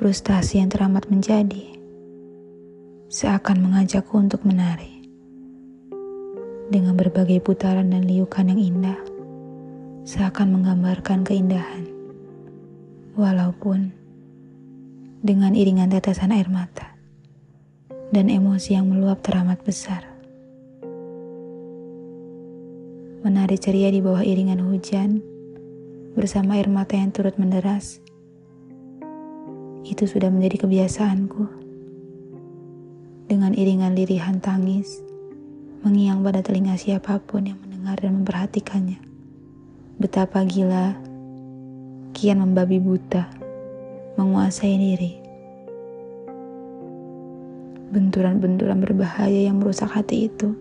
frustasi yang teramat menjadi, seakan mengajakku untuk menari. Dengan berbagai putaran dan liukan yang indah, seakan menggambarkan keindahan. Walaupun dengan iringan tetesan air mata dan emosi yang meluap teramat besar. Menari ceria di bawah iringan hujan bersama air mata yang turut menderas itu sudah menjadi kebiasaanku. Dengan iringan lirihan tangis, mengiang pada telinga siapa pun yang mendengar dan memperhatikannya. Betapa gila, kian membabi buta, menguasai diri. Benturan-benturan berbahaya yang merusak hati itu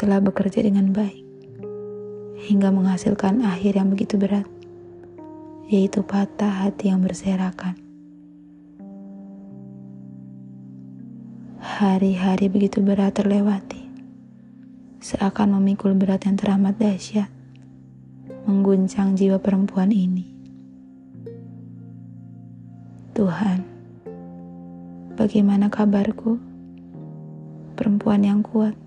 telah bekerja dengan baik, hingga menghasilkan akhir yang begitu berat, yaitu patah hati yang berserakan. Hari-hari begitu berat terlewati, seakan memikul berat yang teramat dahsyat, mengguncang jiwa perempuan ini. Tuhan, bagaimana kabarku? Perempuan yang kuat,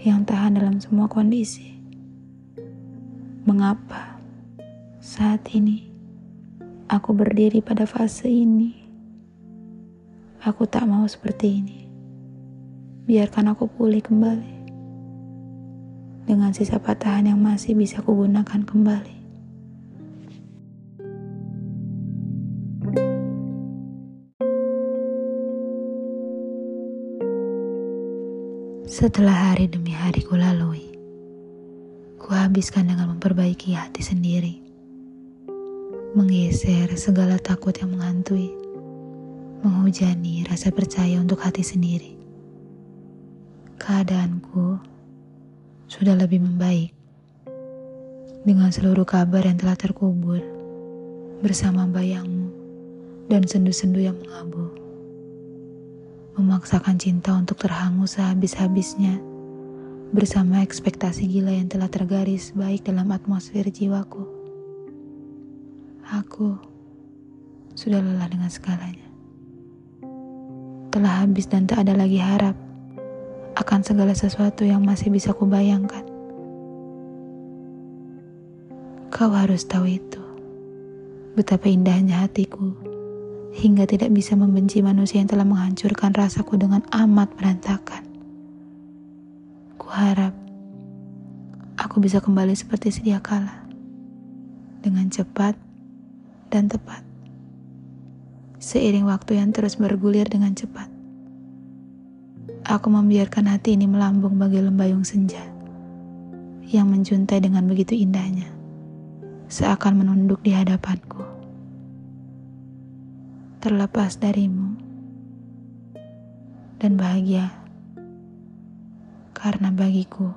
yang tahan dalam semua kondisi. Mengapa saat ini aku berdiri pada fase ini? Aku tak mau seperti ini. Biarkan aku pulih kembali. Dengan sisa patahan yang masih bisa kugunakan kembali. Setelah hari demi hari ku lalui, ku habiskan dengan memperbaiki hati sendiri. Menggeser segala takut yang menghantui menghujani rasa percaya untuk hati sendiri. Keadaanku sudah lebih membaik dengan seluruh kabar yang telah terkubur bersama bayangmu dan sendu-sendu yang mengabu. Memaksakan cinta untuk terhangus sehabis-habisnya bersama ekspektasi gila yang telah tergaris baik dalam atmosfer jiwaku. Aku sudah lelah dengan segalanya telah habis dan tak ada lagi harap akan segala sesuatu yang masih bisa kubayangkan. Kau harus tahu itu. Betapa indahnya hatiku hingga tidak bisa membenci manusia yang telah menghancurkan rasaku dengan amat berantakan. Kuharap aku bisa kembali seperti sedia kala dengan cepat dan tepat seiring waktu yang terus bergulir dengan cepat. Aku membiarkan hati ini melambung bagai lembayung senja yang menjuntai dengan begitu indahnya, seakan menunduk di hadapanku. Terlepas darimu dan bahagia, karena bagiku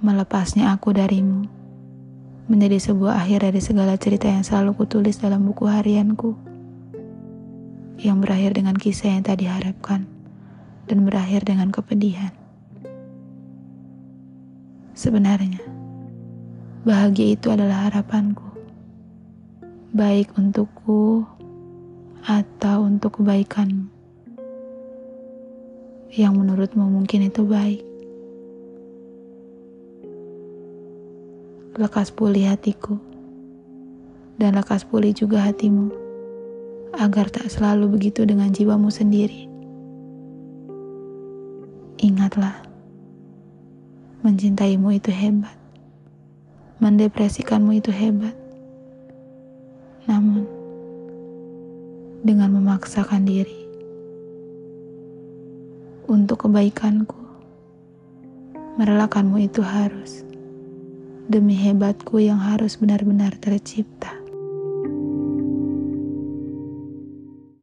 melepasnya aku darimu menjadi sebuah akhir dari segala cerita yang selalu kutulis dalam buku harianku yang berakhir dengan kisah yang tak diharapkan dan berakhir dengan kepedihan. Sebenarnya, bahagia itu adalah harapanku, baik untukku atau untuk kebaikanmu. Yang menurutmu mungkin itu baik. Lekas pulih hatiku, dan lekas pulih juga hatimu agar tak selalu begitu dengan jiwamu sendiri. Ingatlah, mencintaimu itu hebat, mendepresikanmu itu hebat. Namun, dengan memaksakan diri untuk kebaikanku, merelakanmu itu harus demi hebatku yang harus benar-benar tercipta.